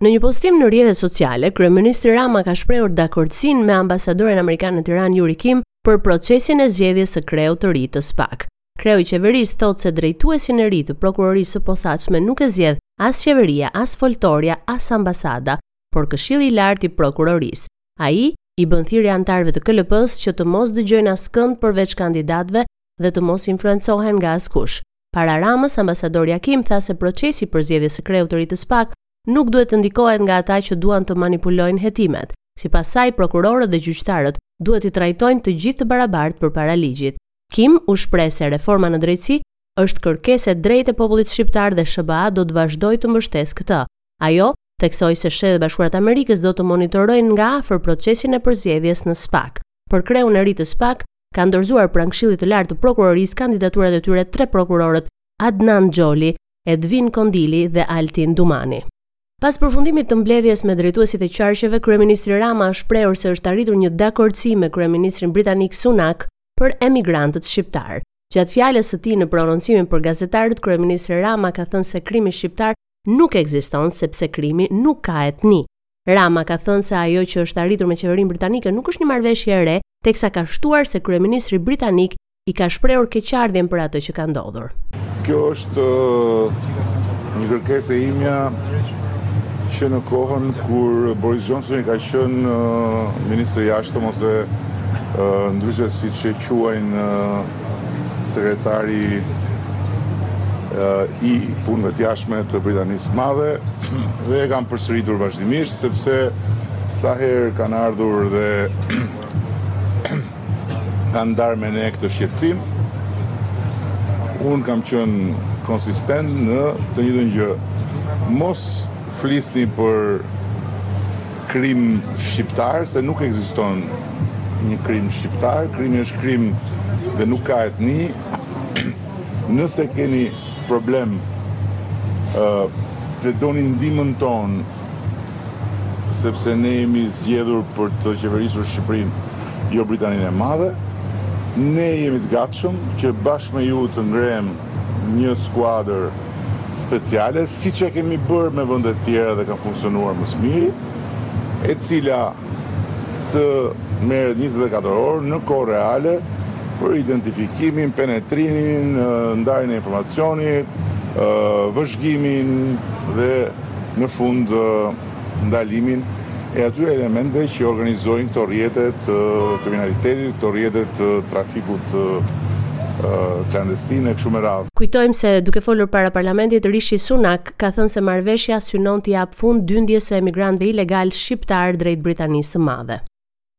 Në një postim në rrjetet sociale, kryeministri Rama ka shprehur dakordësinë me ambasadoren amerikane në Tiranë Yuri Kim për procesin e zgjedhjes së kreut të ri të SPAK. Kreu i qeverisë thotë se drejtuesin e ri të prokurorisë së posaçme nuk e zgjedh as qeveria, as foltorja, as ambasada, por Këshilli i Lartë i Prokurorisë. Ai i bën thirrje anëtarëve të KLP-së që të mos dëgjojnë askënd përveç kandidatëve dhe të mos influencohen nga askush. Para Ramës, ambasadorja Kim tha se procesi i përzgjedhjes së kreut të ri të SPAK nuk duhet të ndikohet nga ata që duan të manipulojnë hetimet. Sipas saj, prokurorët dhe gjyqtarët duhet t'i trajtojnë të gjithë të barabartë përpara ligjit. Kim u shpreh se reforma në drejtësi është kërkesë e drejtë e popullit shqiptar dhe SHBA do të vazhdojë të mbështesë këtë. Ajo theksoi se Shtetet e Bashkuara të Amerikës do të monitorojnë nga afër procesin e përzgjedhjes në SPAK. Për kreun e ri të SPAK, kanë dorëzuar pranë Këshillit të Lartë të Prokurorisë kandidaturat e tyre tre prokurorët, Adnan Xholi, Edvin Kondili dhe Altin Dumani. Pas përfundimit të mbledhjes me drejtuesit e qarqeve, kryeministri Rama është shprehur se është arritur një dakordësi me kryeministrin britanik Sunak për emigrantët shqiptarë. Gjatë fjalës së tij në prononcimin për gazetarët, kryeministri Rama ka thënë se krimi shqiptar Nuk ekziston sepse krimi nuk ka etni. Rama ka thënë se ajo që është arritur me qeverinë britanike nuk është një marrëveshje e re, teksa ka shtuar se kryeministri britanik i ka shprehur keqardhjen për atë që ka ndodhur. Kjo është një kërkesë e imja që në kohën kur Boris Johnsoni ka qenë ministër i jashtëm ose ndryshe siç e quajnë Sekretari i punëve të jashme të Britanisë Madhe dhe e kam përsëritur vazhdimisht sepse sa herë kanë ardhur dhe kanë ndarë me ne këtë shqetësim. Unë kam qenë konsistent në të njëjtën gjë. Mos flisni për Krim shqiptar se nuk ekziston një krim shqiptar, krimi është krim dhe nuk ka etni. Nëse keni problem dhe doni ndihmën tonë sepse ne jemi zgjedhur për të qeverisur Shqipërinë, jo Britaninë e Madhe, ne jemi të gatshëm që bashkë me ju të ngremë një skuadër speciale, siç e kemi bërë me vende të tjera dhe ka funksionuar më së miri, e cila të merret 24 orë në kohë reale për identifikimin, penetrimin, ndarjen e informacionit, vëzhgimin dhe në fund ndalimin e atyre elementëve që organizojnë këto rrjete të kriminalitetit, këto rrjete të trafikut klandestin e kështu me radhë. Kujtojmë se duke folur para parlamentit Rishi Sunak ka thënë se marrëveshja synon t'i japë fund dyndjes së emigrantëve ilegalë shqiptarë drejt Britanisë së Madhe.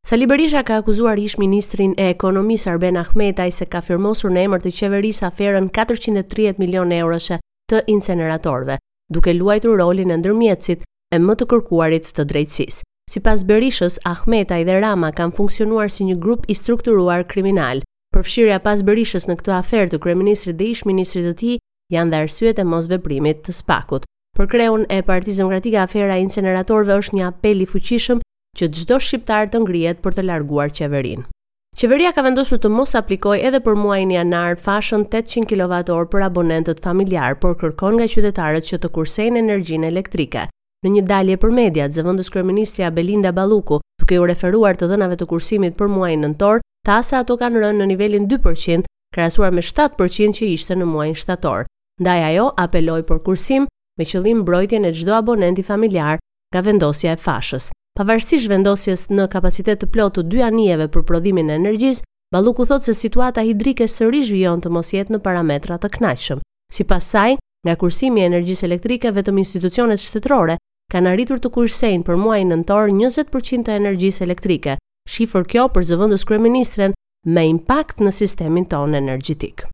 Sali Berisha ka akuzuar ish-ministrin e Ekonomisë Arben Ahmetaj se ka firmosur në emër të qeverisë aferën katërqind e tridhjetë milionë euroshe të inceneratorëve, duke luajtur rolin e ndërmjetësit e më të kërkuarit të drejtësisë. Sipas Berishës, Ahmetaj dhe Rama kanë funksionuar si një grup i strukturuar kriminal. Përfshirja sipas Berishës në këtë aferë të kryeministrit dhe ish-ministrit të tij janë dhe arsyet e mosveprimit të SPAK-ut. Për kreun e Partisë Demokratike afera e inceneratorëve është një apel i fuqishëm që çdo shqiptar të ngrihet për të larguar qeverinë. Qeveria ka vendosur të mos aplikojë edhe për muajin janar fashën tetëqind kilovat-orë për abonentët familjarë, por kërkon nga qytetarët që të kursejnë energjinë elektrike. Në një dalje për mediat, zëvendëskryeministrja Belinda Balluku, duke u referuar të dhënave të kursimit për muajin nëntor, tha se ato kanë rënë në nivelin dy për qind, krahasuar me shtatë për qind që ishte në muajin shtator. Ndaj ajo apeloi për kursim me qëllim mbrojtjen e çdo abonenti familjar nga vendosja e fashës. Pavarësisht vendosjes në kapacitet të plotë të dy anijeve për prodhimin e energjisë, Balluku thotë se situata hidrike sërish vijon të mos jetë në parametra të kënaqshëm. Sipas saj, nga kursimi i energjisë elektrike vetëm institucionet shtetërore kanë arritur të kursejnë për muajin nëntor njëzet për qind të energjisë elektrike, shifër kjo për zëvendës kryeministren me impakt në sistemin tonë energjetik.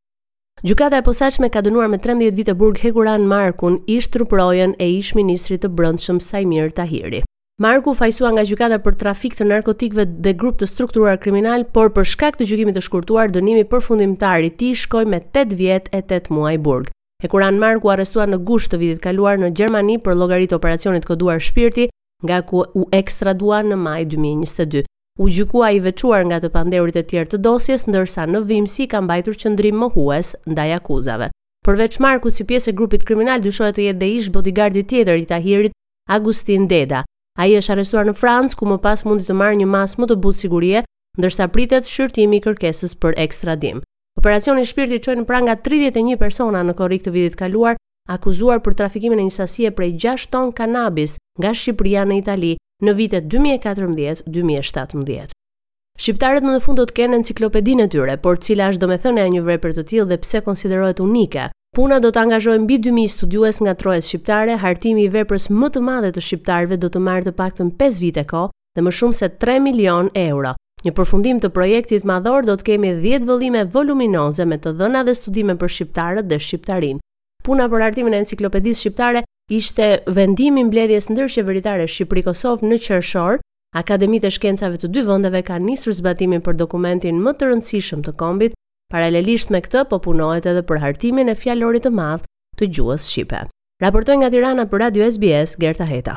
Gjykata e Posaçme ka dënuar me trembëdhjetë vite burg Hekuran Markun, ish-truprojën e ish-ministrit të Brendshëm Saimir Tahiri. Marku u fajësua nga gjykata për trafik të narkotikëve dhe grup të strukturuar kriminal, por për shkak të gjykimit të shkurtuar, dënimi përfundimtar i tij shkoi me tetë vjet e tetë muaj burg. Hekuran Marku u arrestua në gusht të vitit kaluar në Gjermani për llogari të operacionit të koduar Shpirti, nga ku u ekstradua në maj dy mijë e njëzet e dy. U gjykua i veçuar nga të pandehurit e tjerë të dosjes, ndërsa në vijimësi ka mbajtur qëndrim mohues ndaj akuzave. Përveç Markut si pjesë e grupit kriminal dyshohet të jetë dhe ish bodyguardi tjetër i Tahirit, Agustin Deda. Ai është arrestuar në Francë, ku më pas mundi të marrë një masë më të butë sigurie, ndërsa pritet shqyrtimi i kërkesës për ekstradim. Operacioni Shpirti çoi në pranga 31 persona në korrik të vitit të kaluar, akuzuar për trafikimin e një sasie prej 6 ton kanabis nga Shqipëria në Itali, në vitet 2014-2017. Shqiptarët më në fund do të kenë enciklopedinë e tyre, por cila është domethënia e një vepre të tillë dhe pse konsiderohet unike? Puna do të angazhojë mbi 2000 studiues nga trojet shqiptare, hartimi i veprës më të madhe të shqiptarëve do të marrë të paktën 5 vite kohë dhe më shumë se 3 milion euro. Në përfundim të projektit madhor do të kemi 10 vëllime voluminoze me të dhëna dhe studime për shqiptarët dhe shqiptarinë. Puna për hartimin e enciklopedisë shqiptare ishte vendimi i mbledhjes ndërqeveritare Shqipëri-Kosovë në qershor, Akademitë e Shkencave të dy vendeve kanë nisur zbatimin për dokumentin më të rëndësishëm të kombit, paralelisht me këtë po punohet edhe për hartimin e Fjalorit të Madh të gjuhës shqipe. Raportoi nga Tirana për Radio SBS Gerta Heta.